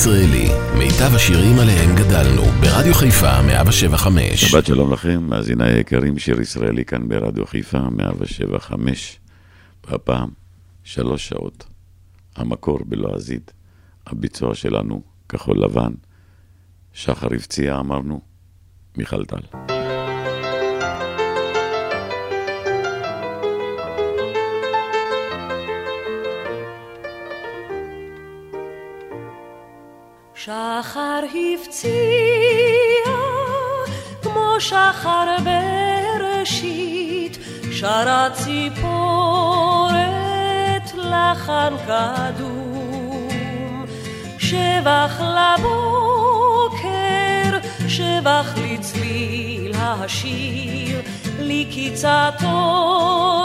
מאזינים לשיר ישראלי, מיטב השירים עליהם גדלנו, ברדיו חיפה 175. שבת שלום לכם, מאזיני היקרים, שיר ישראלי כאן ברדיו חיפה 175. והפעם, שלוש שעות. המקור בלועזית, הביצוע שלנו, כחול לבן. שחר הפציע, אמרנו, מיכל טל. שחר הפציע כמו שחר בראשית, שרה ציפורת לחן קדום. שבח לבוקר, שבח לצליל השיר, לקיצתו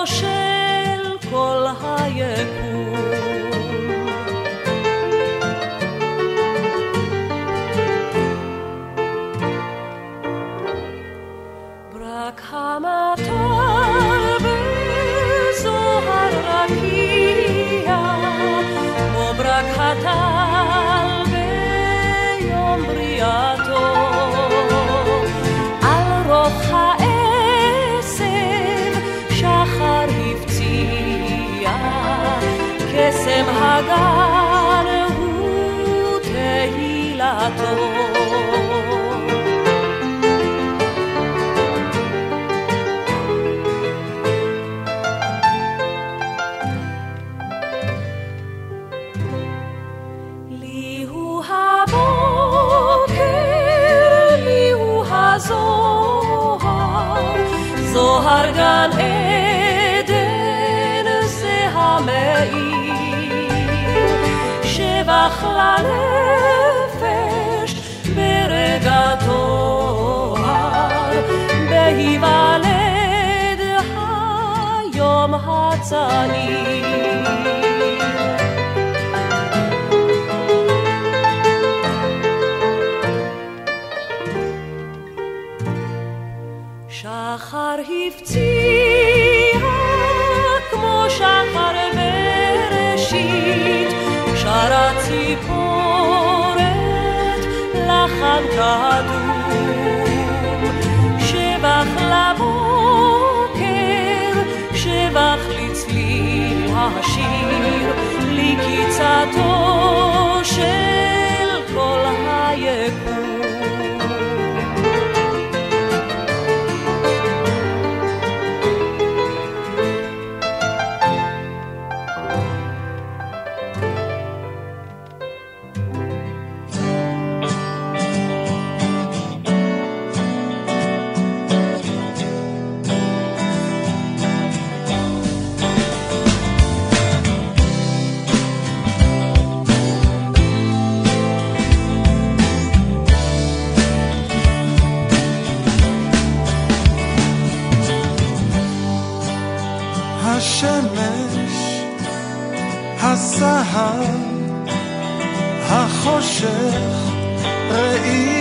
של כל היקום. קסם הגן הוא תהילתו זוהר גן עדן זה המאיר, שבח לנפש ברגע טוהר, בהיוולד היום הצעיר. קדום. שבח לבוקר, שבח לצליל השיר, לקיצתו של החושך ראי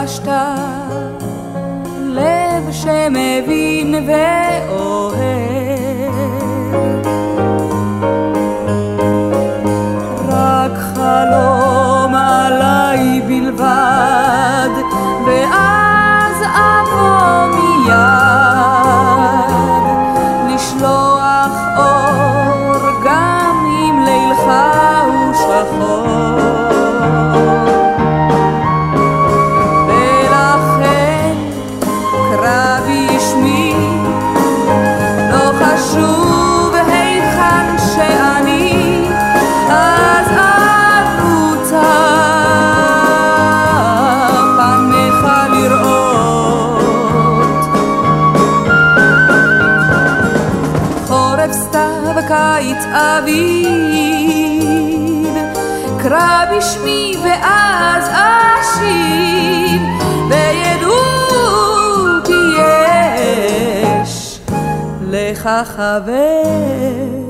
ביקשת לב שמבין ואוהב. לך חבר.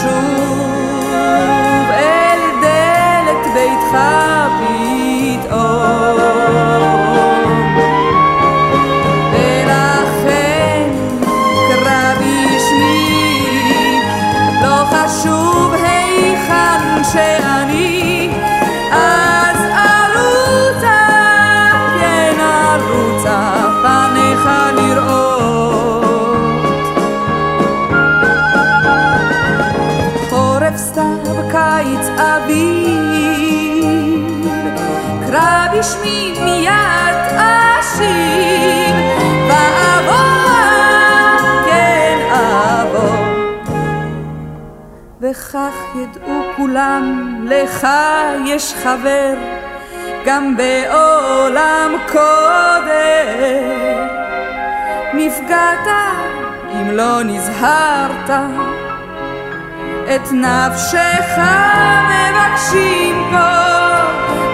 אז אשוב אל דלת ביתך וכך ידעו כולם, לך יש חבר, גם בעולם קודם. נפגעת אם לא נזהרת, את נפשך מבקשים פה,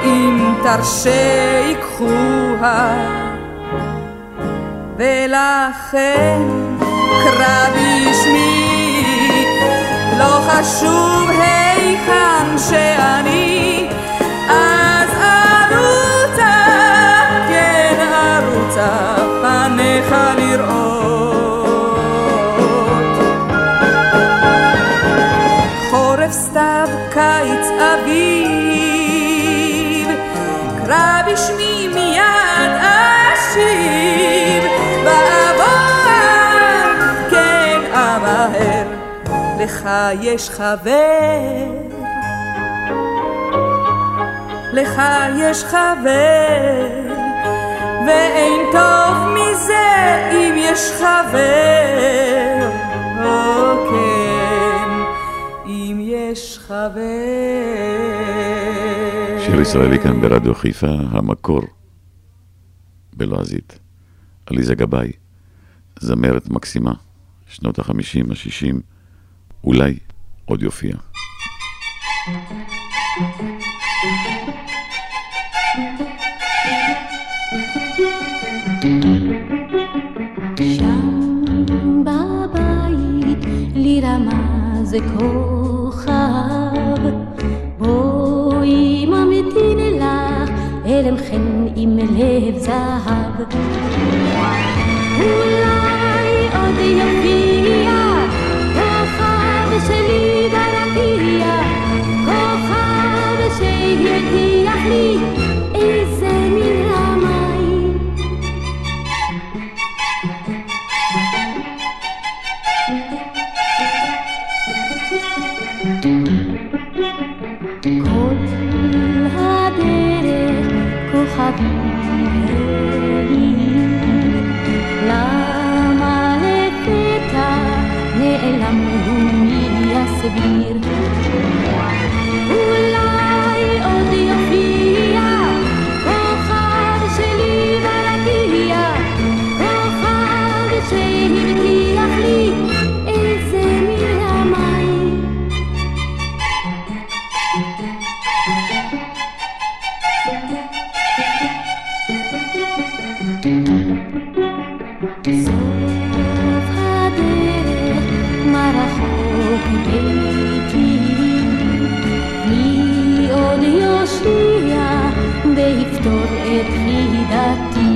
אם תרשה ייקחוה. ולכן קרא בשמי, לא חשוב היכן שאני, אז ארוצה, כן ארוצה, פניך לראות. יש חבר. לך יש חבר, ואין טוב מזה אם יש חבר. או כן, אם יש חבר. שיר ישראלי כאן ברדיו חיפה, המקור בלועזית. עליזה גבאי, זמרת מקסימה, שנות החמישים, השישים, אולי עוד יופיע. רמז כוכב, בואי ממתין לך אלם חן עם לב זהב. to eternidad.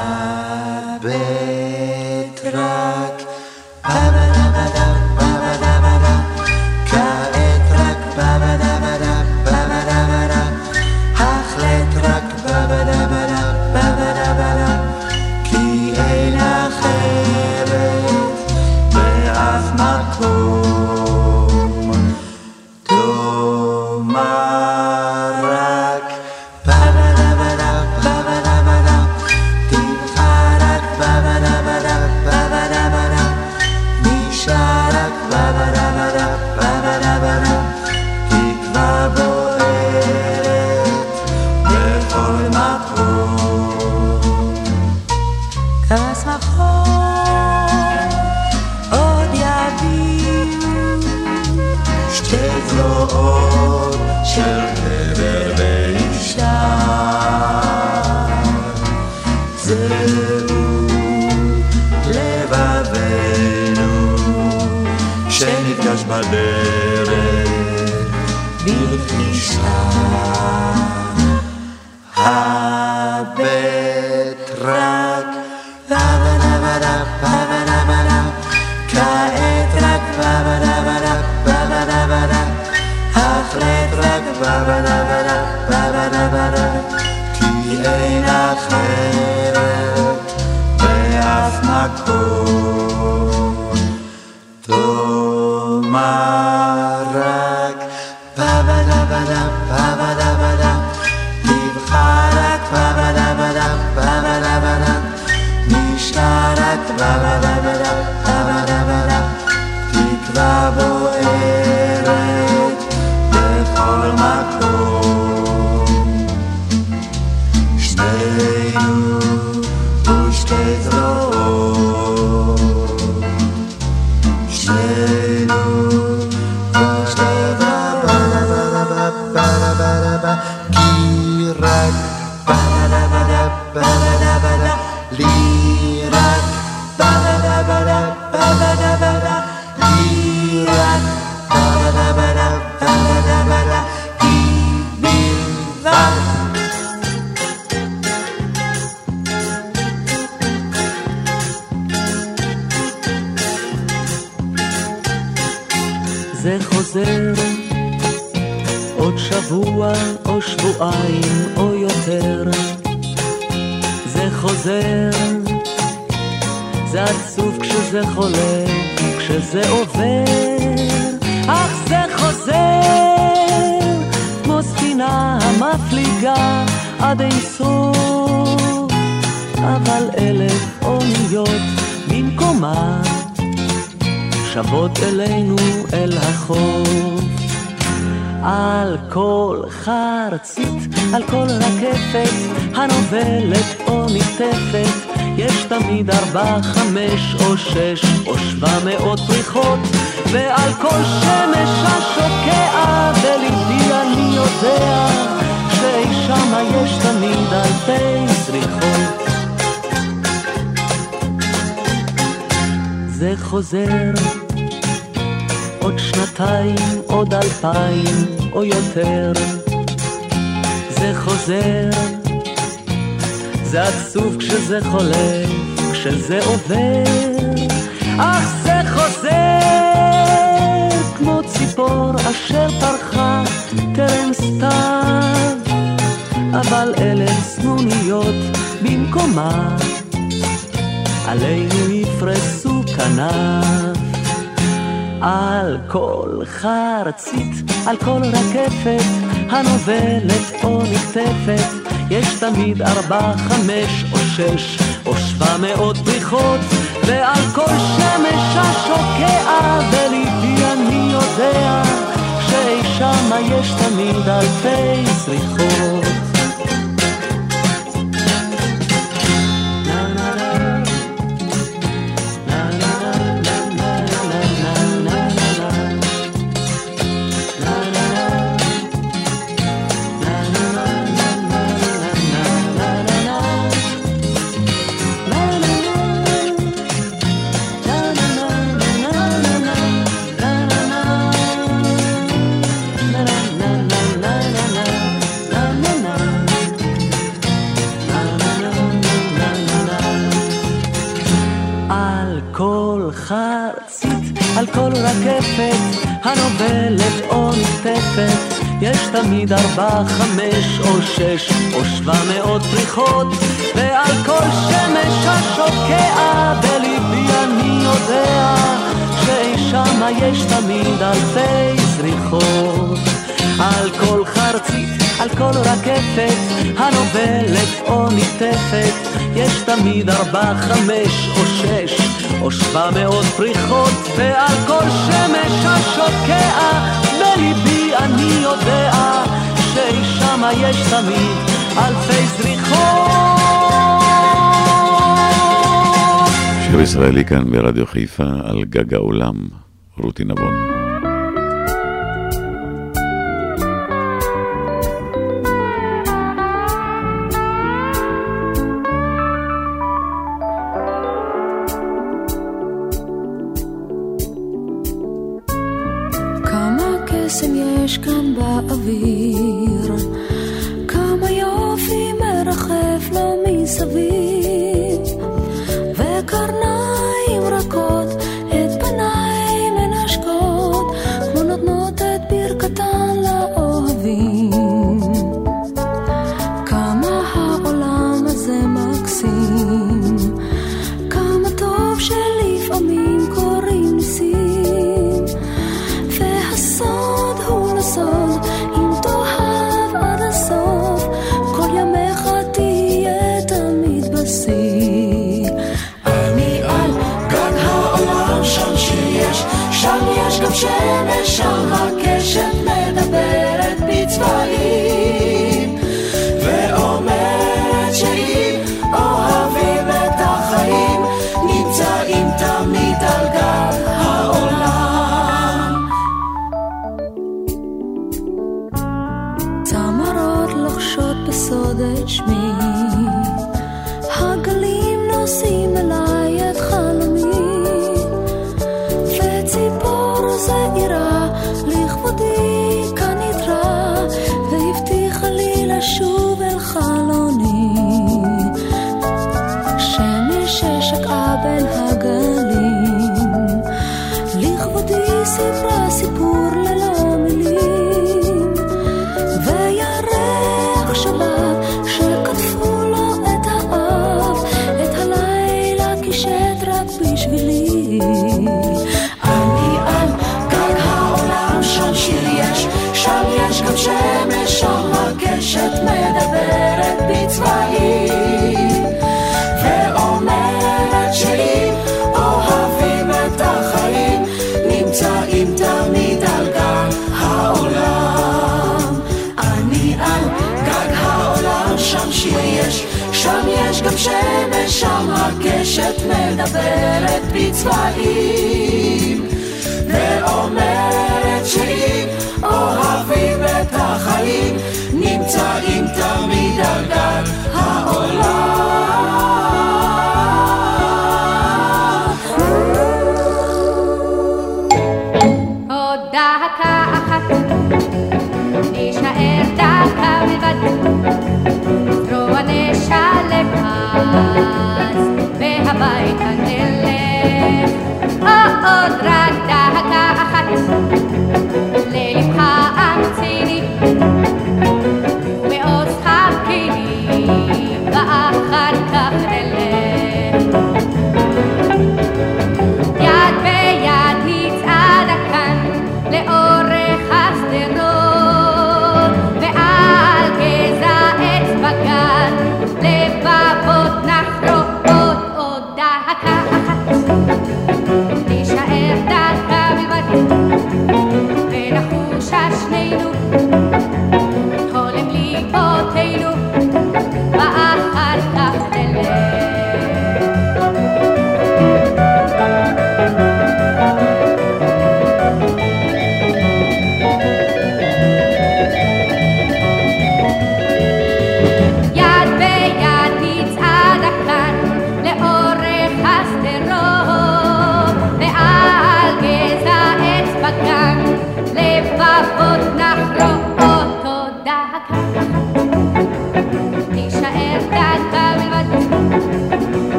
ארבע, חמש או שש או שבע מאות פריחות. ועל כל שמש השוקע בליבי אני יודע שאי שמה יש תמיד אלפי זריחות. חוזר, עוד שנתיים, עוד אלפיים, או יותר. זה חוזר, זה עצוב כשזה חולף, כשזה עובר, אך זה חוזר, כמו ציפור אשר פרחה טרם סתיו, אבל אלה סנוניות במקומה, עלינו יפרסו כנף. על כל חרצית, על כל רקפת, הנובלת או נקטפת, יש תמיד ארבע, חמש או שש או שבע מאות פריחות, ועל כל שמש השוקע בליבי אני יודע שאי שמה יש תמיד אלפי זריחות. רקפת הנובלת או נקטפת יש תמיד ארבע, חמש או שש או שבע מאות פריחות ועל כל שמש השוקע בליבי אני יודע שאי יש תמיד אלפי זריחות. על כל חרצית, על כל רקפת הנובלת או נקטפת יש תמיד ארבע, חמש או שש או שבע מאות פריחות, ועל כל שמש השוקע, בליבי אני יודע, שאי שמה יש תמיד אלפי זריחות. שיר ישראלי כאן ברדיו חיפה על גג העולם, רותי נבון.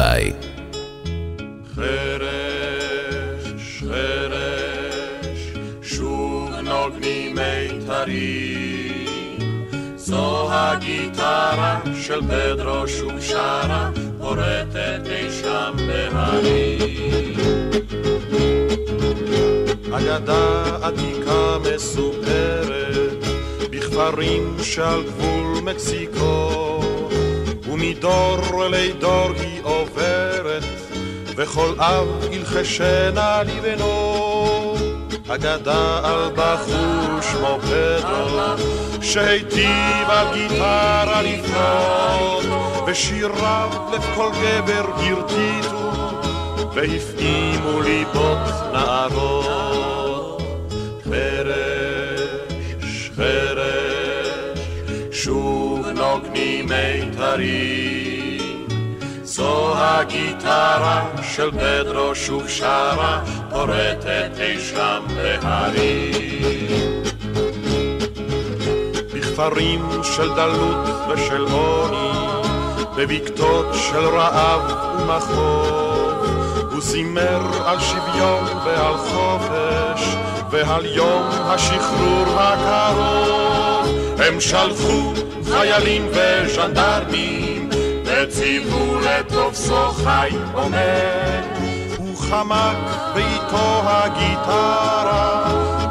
אזולאי. חרש, חרש, שוב נוגני מיתרים. זו הגיטרה של פדרו שוב שרה, פורטת אי שם בהרים. אגדה עתיקה מסופרת בכפרים שעל גבול מקסיקו ומדור לדור היא עוברת וכל אב ילחשנה לבנו אגדה על בחור שמו פדרו שהיטיב על גיטרה לפנות ושיריו לב כל גבר הרטיטו והפעימו ליבות נערות. מיתרים. זו הגיטרה של פדרו שוב שרה, פורטת אי שם בהרים. בכפרים של דלות ושל עוני, בבקתות של רעב ומחור. הוא זימר על שוויון ועל חופש ועל יום השחרור הקרוב. הם שלחו חיילים וז'נדרמים וציוו לתופסו חי עומד. הוא חמק ואיתו הגיטרה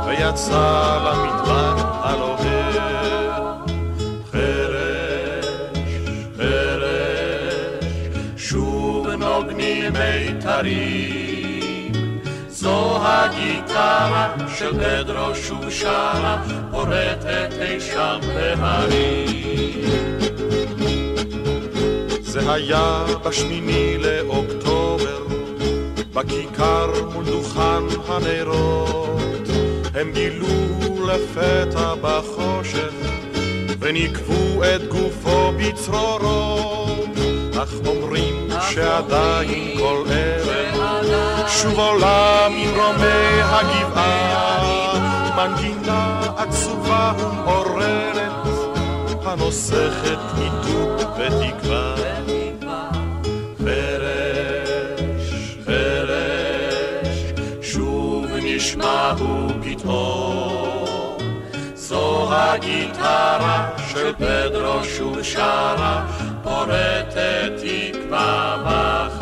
ויצא למדבר הלוהד. חרש, חרש, שוב נוגנים מיתרים. זו הגיטרה של פדרו שוב שרה, פורטת אי שם בהרים. זה היה בשמיני לאוקטובר, בכיכר מול דוכן הנרות. הם גילו לפתע בחושך, וניקבו את גופו בצרורות. אך אומרים שעדיין כל ערב שוב עולה ממרומי הגבעה. מנגינה עצובה ומעוררת הנוסכת איתות ותקווה. חרש, חרש, שוב נשמע הוא פתאום. זו הגיטרה של פדרו שוב שרה פורטת תקווה בחלום.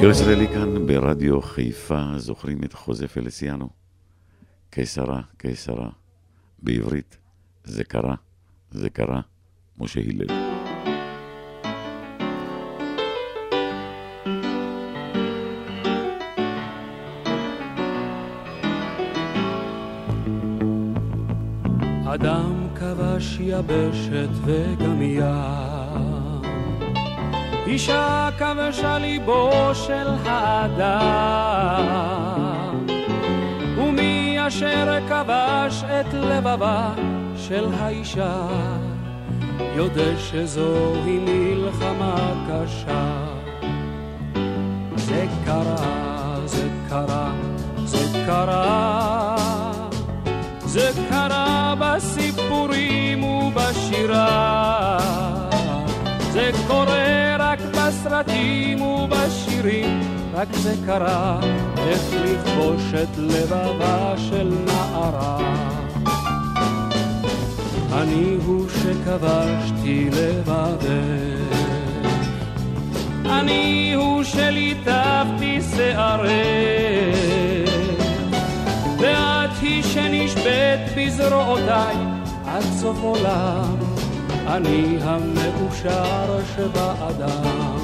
שיר ישראלי כאן ברדיו חיפה, זוכרים את חוזה פלסיאנו? קיסרה, קיסרה. בעברית, זה קרה, זה קרה, משה הלל. אדם כבש יבשת וגם ים. אישה כבשה ליבו של האדם. ומי אשר כבש את לבבה של האישה, יודע שזוהי מלחמה קשה. זה קרה, זה קרה, זה קרה. זה קרה בסיפורים ובשירה, זה קורה רק בסרטים ובשירים, רק זה קרה, איך לכבוש את לבבה של נערה. אני הוא שכבשתי לבבך, אני הוא שליטפתי שערך. ואת היא שנשבית בזרועותיי עד סוף עולם, אני המאושר שבאדם.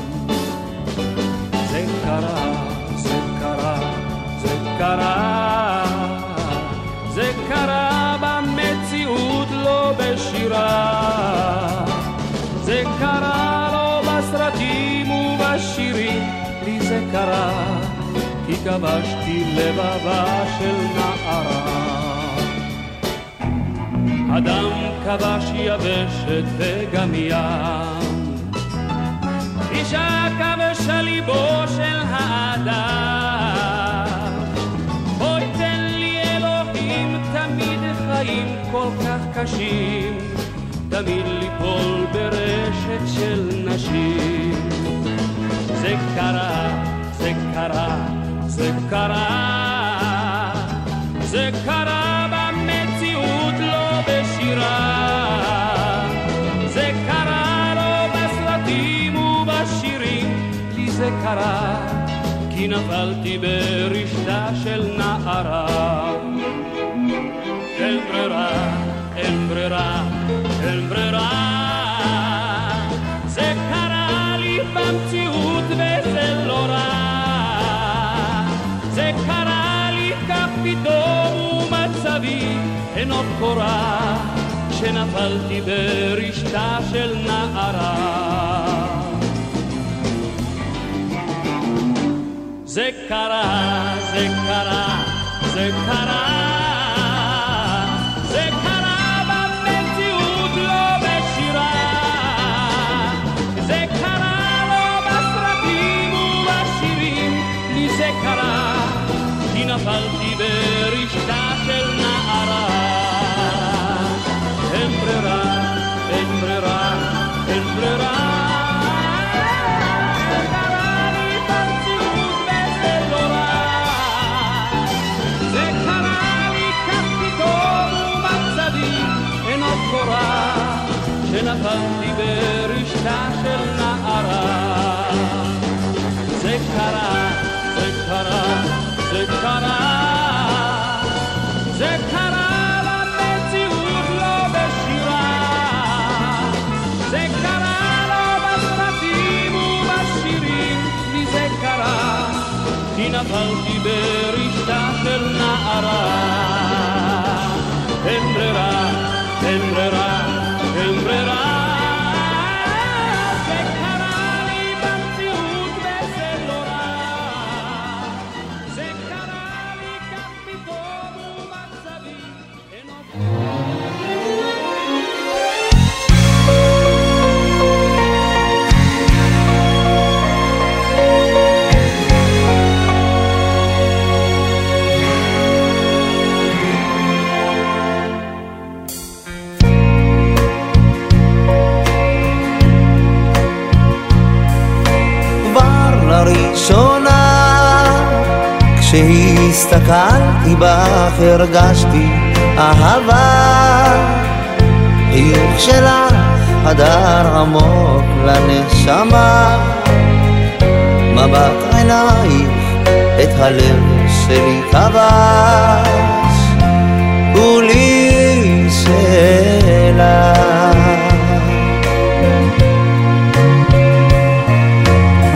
כבשתי לבבה של נערה. אדם כבש יבשת וגם ים, אישה כבשה ליבו של האדם. בואי תן לי אלוהים תמיד חיים מוחלשים, תמיד ליפול ברשת של נשים. זה קרה, זה קרה, זה קרה, זה קרה במציאות, לא בשירה. זה קרה לא בסרטים ובשירים, לי זה קרה, כי נפלתי ברשתה של נערה. אין ברירה, אין ברירה, אין ברירה. זה קרה לי במציאות ומצבי אינו קורה, כשנפלתי ברשתה של נערה. זה קרה, זה קרה, זה קרה. זה קרה אין ברירה. זה כשהסתכלתי בך הרגשתי אהבה. חיוך שלך חדר עמוק לנשמה. מבט עינייך את הלב שלי כבש. כולי שלך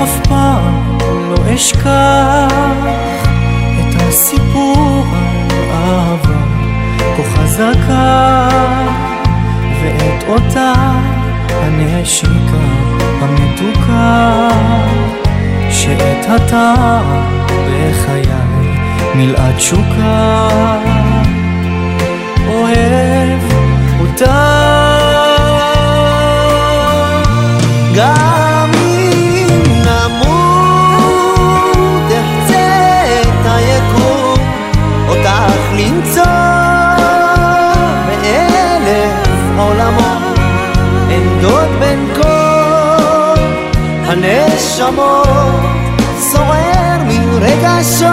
אף פעם לא אשכח חזקה ואת אותה הנשיקה המתוקה שאת הטעם בחיי מלאה תשוקה אוהב אותה הנשמות שורר מרגשות.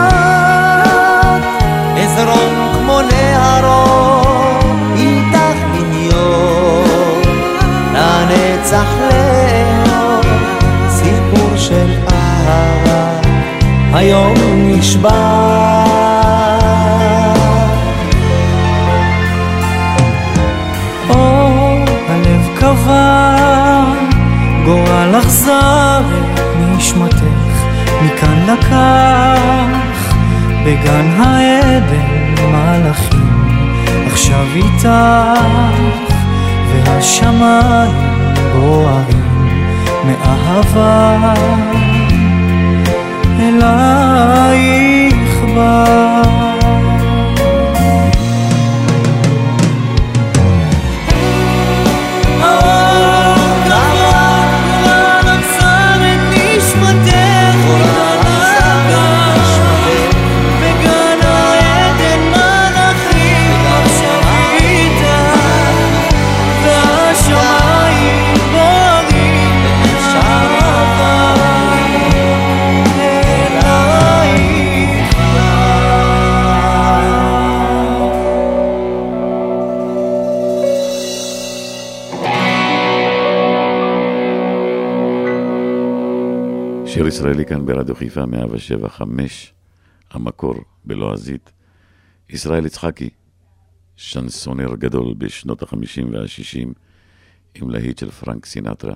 אזרום כמו נהרות איתך להיות לנצח לאהוב סיפור של אהבה. היום נשבע או הלב קבע גורל אכזר מכאן לקח בגן העדן מלאכים עכשיו איתך והשמיים בוערים מאהבה. אלייך בא ישראלי כאן ברדיו חיפה 175, המקור בלועזית. ישראל יצחקי, שנסונר גדול בשנות ה-50 וה-60, עם להיט של פרנק סינטרה,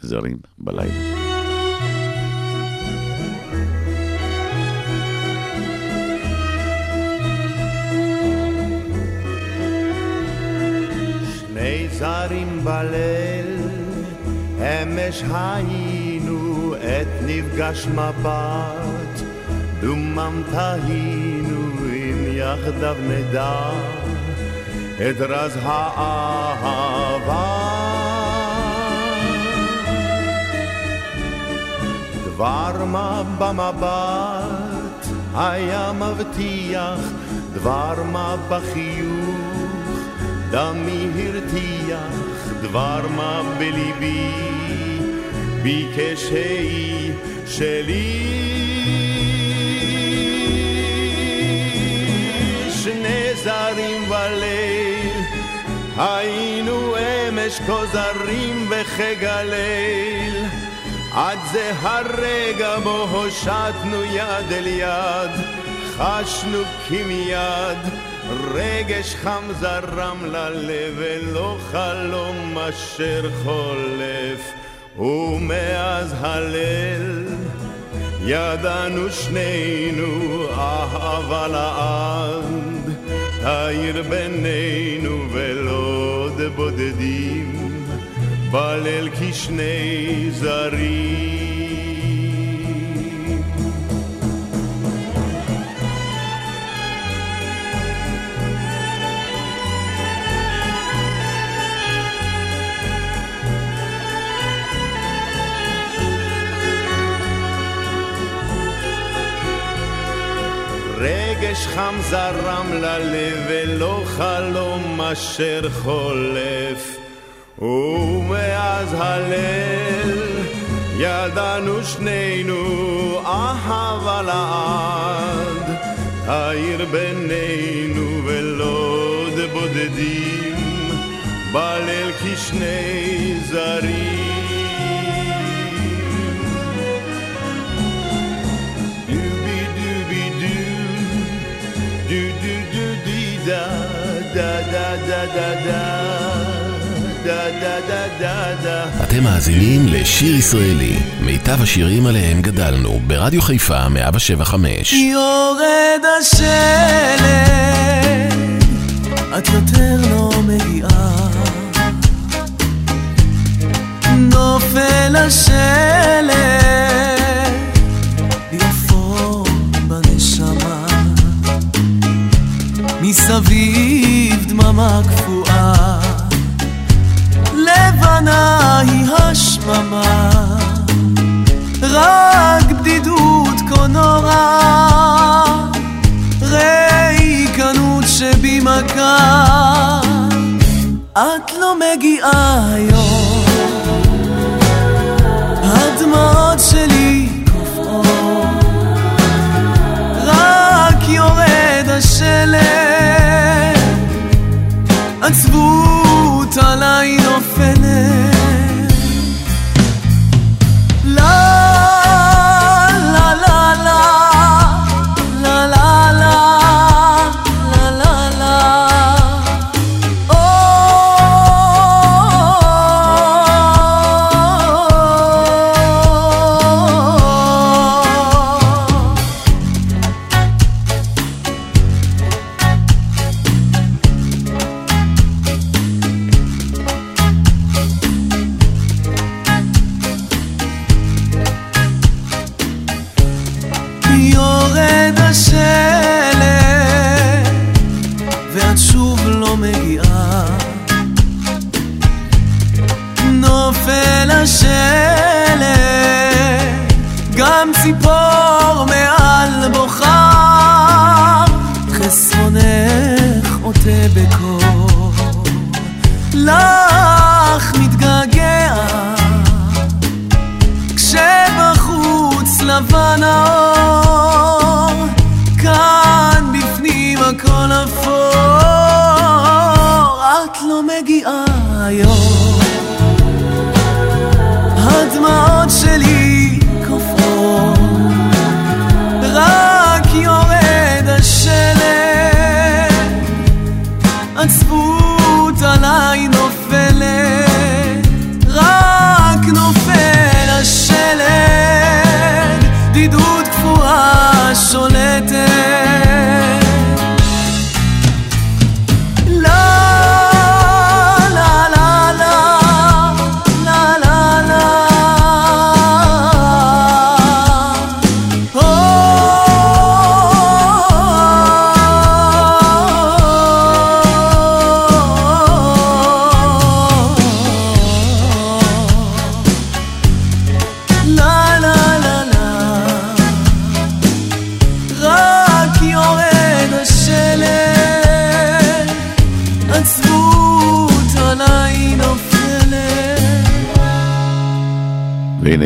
זרים בלילה. שני זרים בליל, אמש היינו את נפגש מבט, דומם תהינו אם יחדיו נדע את רז האהבה. דבר מה במבט היה מבטיח, דבר מה בחיוך, דמי הרתיח, דבר מה בליבי, ביקש היא שלי. שני זרים בליל, היינו אמש כוזרים וכגליל. עד זה הרגע בו הושטנו יד אל יד, חשנו כמיד, רגש חם זרם ללב, ולא חלום אשר חולף, ומאז הליל ידענו שנינו אהבה לעד, תאיר בינינו ולא בודדים. בליל כשני זרים. חם זרם ללב ולא חלום אשר חולף ומאז הליל ידענו שנינו אהבה לעד, העיר בינינו ולא בודדים, בליל כשני זרים. אתם מאזינים לשיר ישראלי, מיטב השירים עליהם גדלנו, ברדיו חיפה 175. יורד השלג, את יותר לא מגיעה. נופל השלג, יפו בנשמה. מסביב דממה קפואה. לבנה היא השממה, רק בדידות כה נורא, ריקנות שבמכה, את לא מגיעה היום, הדמעות שלי קופאות, עצבות עליי נופלת.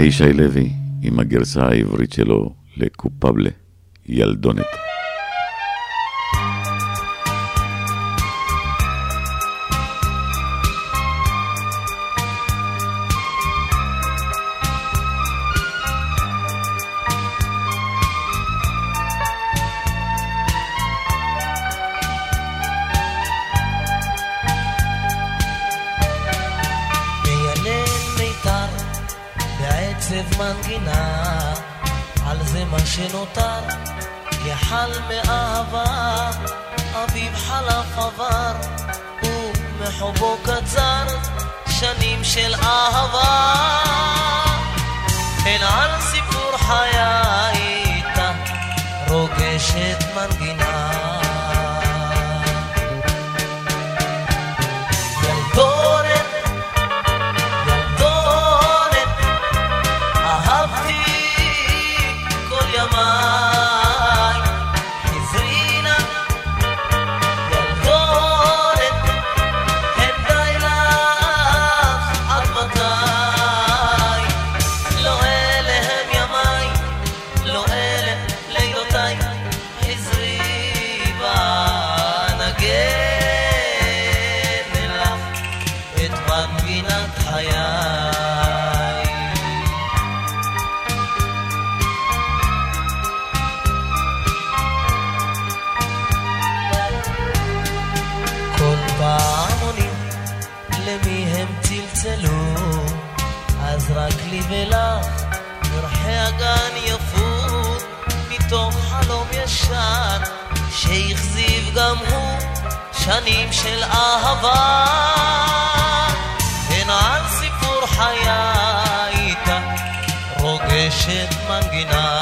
ישי לוי עם הגרסה העברית שלו לקופבלה, ילדונת. שנותר יחל מאהבה אביב חלף עבר ומחובו קצר שנים של אהבה. הן על סיפור חיי איתה רוגשת מנגינה ולך פרחי הגן יפות מתוך חלום ישן שהכזיב גם הוא שנים של אהבה. הן על סיפור חיי איתה רוגשת מנגינה.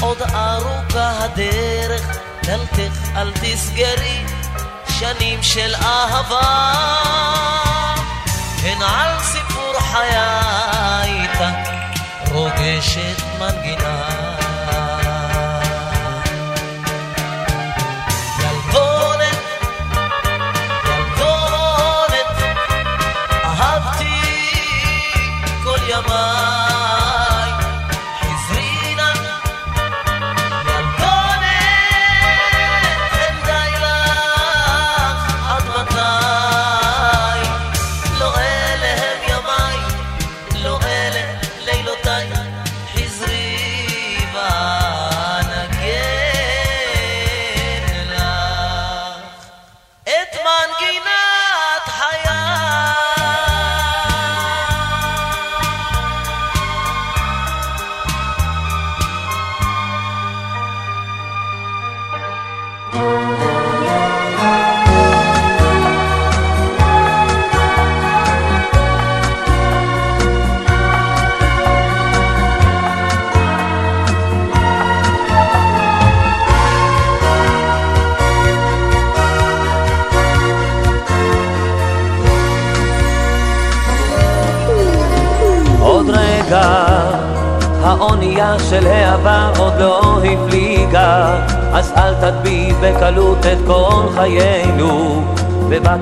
עוד ארוכה הדרך, דלתך אל תסגרי שנים של אהבה. הן על סיפור חיי איתה רוגשת מנגינה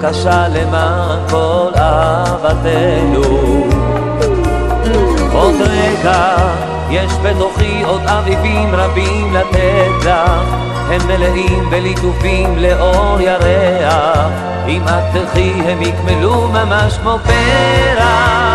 בבקשה למען כל אהבתנו. עוד רגע יש בתוכי עוד אביבים רבים לתת לך. הם מלאים בליטופים לאור ירח. אם את תלכי הם יקמלו ממש כמו פרח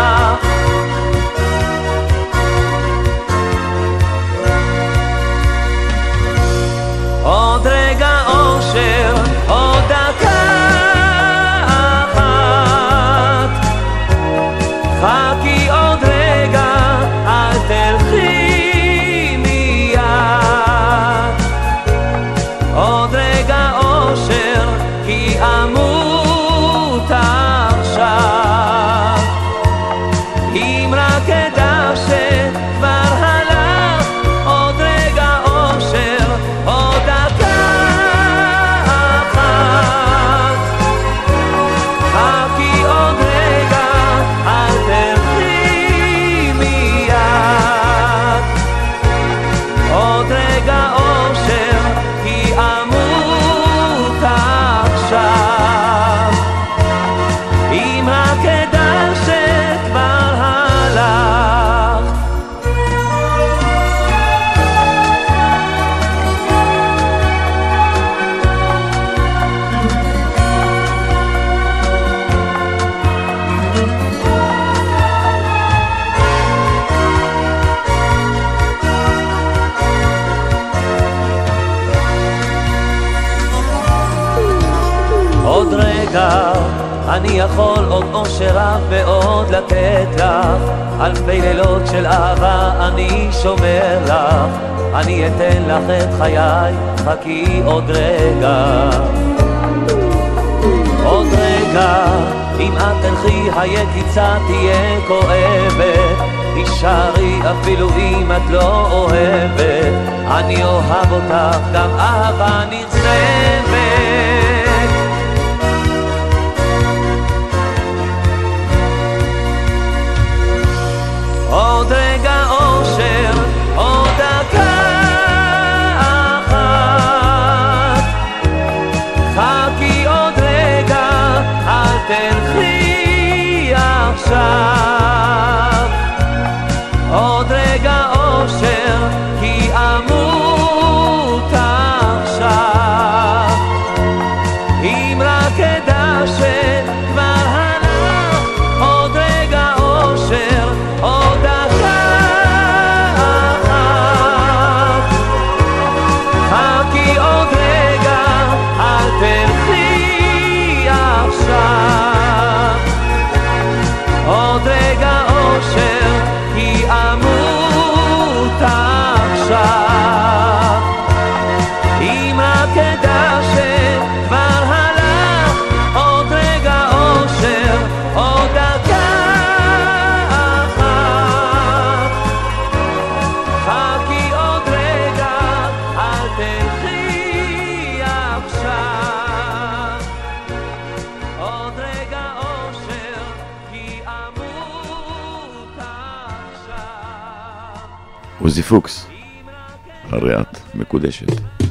עוזי פוקס, הרי את מקודשת.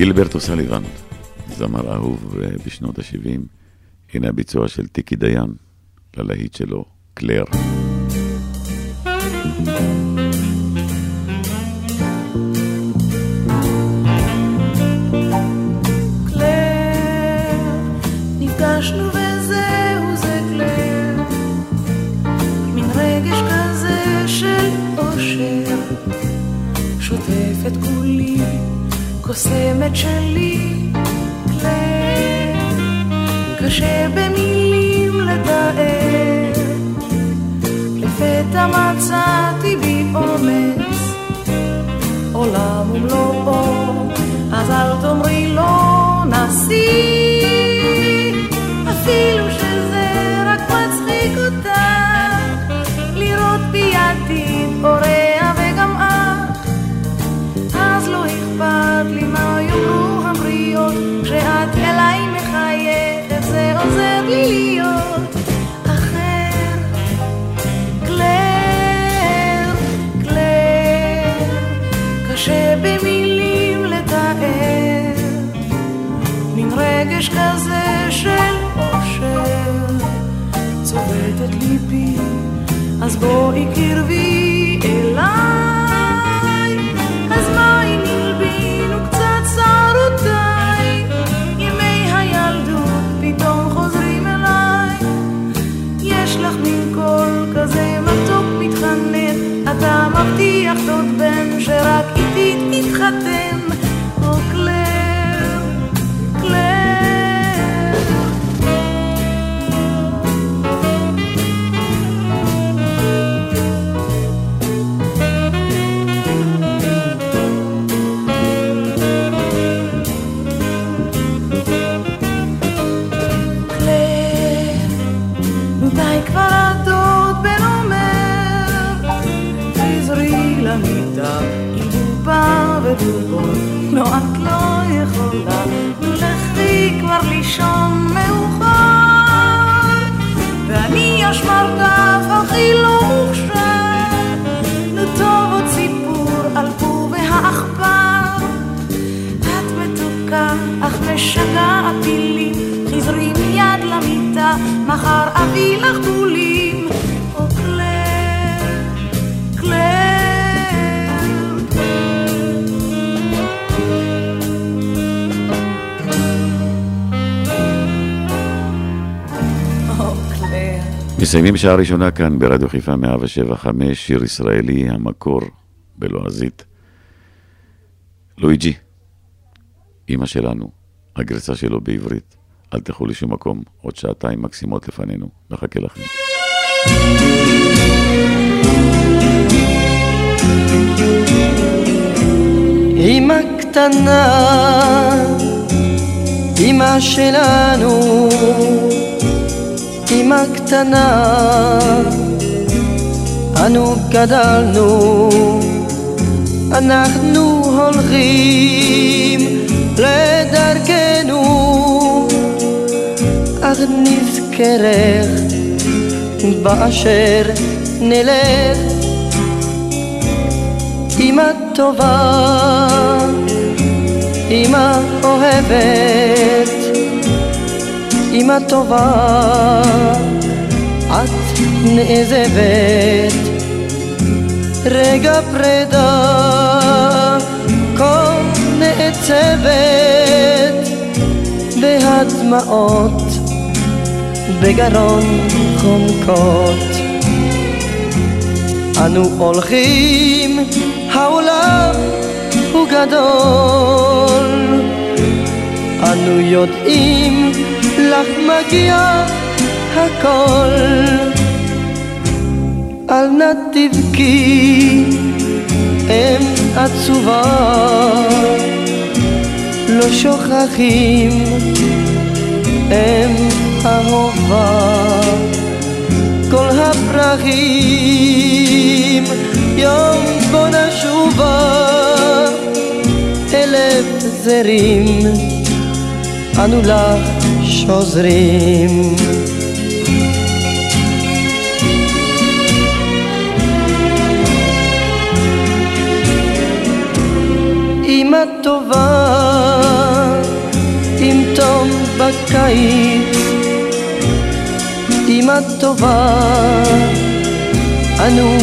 גילברטו סליבן, זמר אהוב אה, בשנות ה-70, הנה הביצוע של טיקי דיין ללהיט שלו, קלר. קלר, קוסמת שלי, קלר, קשה במילים לתאר, לפתע מצאתי בי אומץ, עולם ומלואו, אז אל תאמרי לא נשיא, אפילו שזה רק מצחיק אותך, לראות בי עתיד פורע עוזר לי להיות אחר. קלר, קלר, קשה במילים לתאר, מין רגש כזה של אושר, צובט את ליבי, אז בואי קרבי אליי, מסיימים שעה ראשונה כאן ברדיו חיפה 175, שיר ישראלי, המקור בלועזית. לואיג'י, אימא שלנו, הגרסה שלו בעברית. אל תלכו לשום מקום, עוד שעתיים מקסימות לפנינו, נחכה לכם. אמא קטנה, אמא שלנו, אמא קטנה, אנו גדלנו, אנחנו הולכים לדרכנו, אך נזכרך באשר נלך. אמא טובה, אמא אוהבת, אמא טובה, את נעזבת. רגע פרידה, כה נעצבת, והדמעות בגרון חומקות. אנו הולכים, העולם הוא גדול. אנו יודעים, לך מגיע הכל. אל נא תבכי, אם עצובה, לא שוכחים, אם אהובה. אחים, יום בו נשובה אלף זרים, אנו לך שוזרים. אמא טובה, עם תום בקיץ, אמא טובה, אנו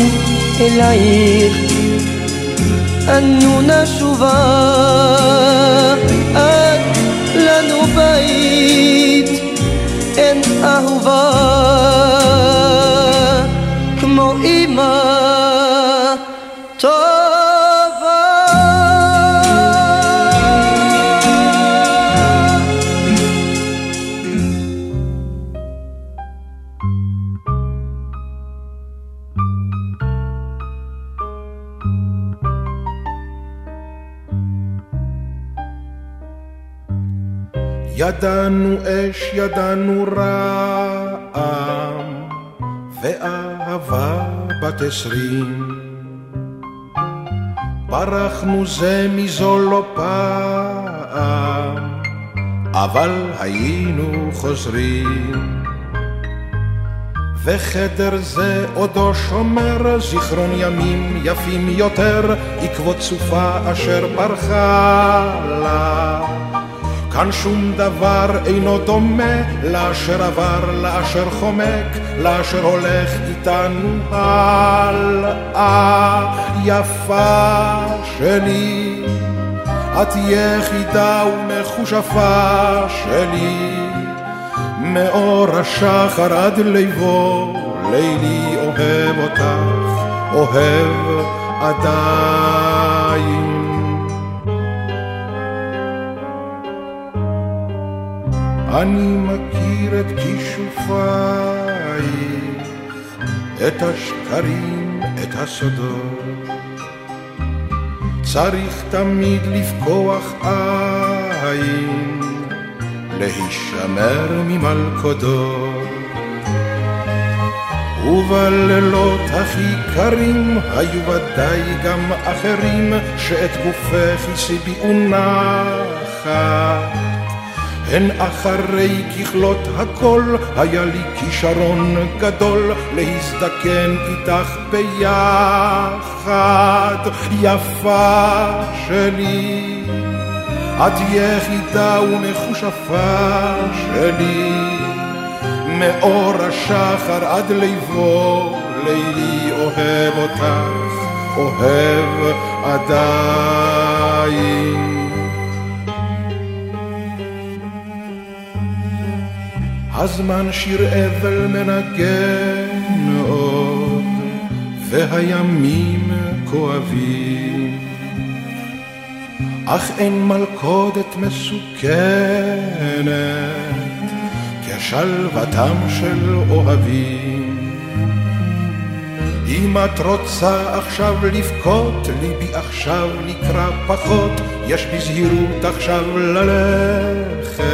אלייך, אנו נשובה, אין ידענו אש, ידענו רעם, ואהבה בת עשרים. ברחנו זה מזו לא פעם, אבל היינו חוזרים. וחדר זה עודו שומר זיכרון ימים יפים יותר, עקבות סופה אשר ברחה לה. כאן שום דבר אינו דומה לאשר עבר, לאשר חומק, לאשר הולך איתנו הלאה. יפה שלי, את יחידה ומכושפה שלי, מאור השחר עד ליבו, לילי אוהב אותך, אוהב עדיין. אני מכיר את כישופייך, את השקרים, את הסודות. צריך תמיד לפקוח עין, להישמר ממלכודות. ובלילות הכי קרים היו ודאי גם אחרים שאת גופך הסיביאו נחת. הן אחרי ככלות הכל, היה לי כישרון גדול להזדקן איתך ביחד, יפה שלי. את יחידה ומכושפה שלי, מאור השחר עד ליבו, לילי אוהב אותך, אוהב עדיין. הזמן שיר אבל מנגן עוד, והימים כואבים. אך אין מלכודת מסוכנת כשלוותם של אוהבים. אם את רוצה עכשיו לבכות, ליבי עכשיו נקרא פחות, יש בזהירות עכשיו ללכת.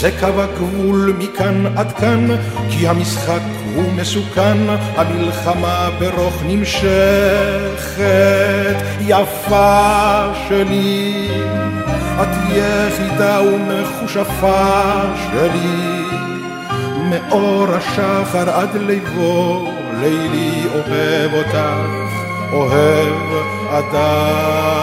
זה קו הגבול מכאן עד כאן, כי המשחק הוא מסוכן, המלחמה ברוך נמשכת. יפה שלי, את יחידה ומכושפה שלי, מאור השחר עד ליבו, לילי אוהב אותך, אוהב עדיין.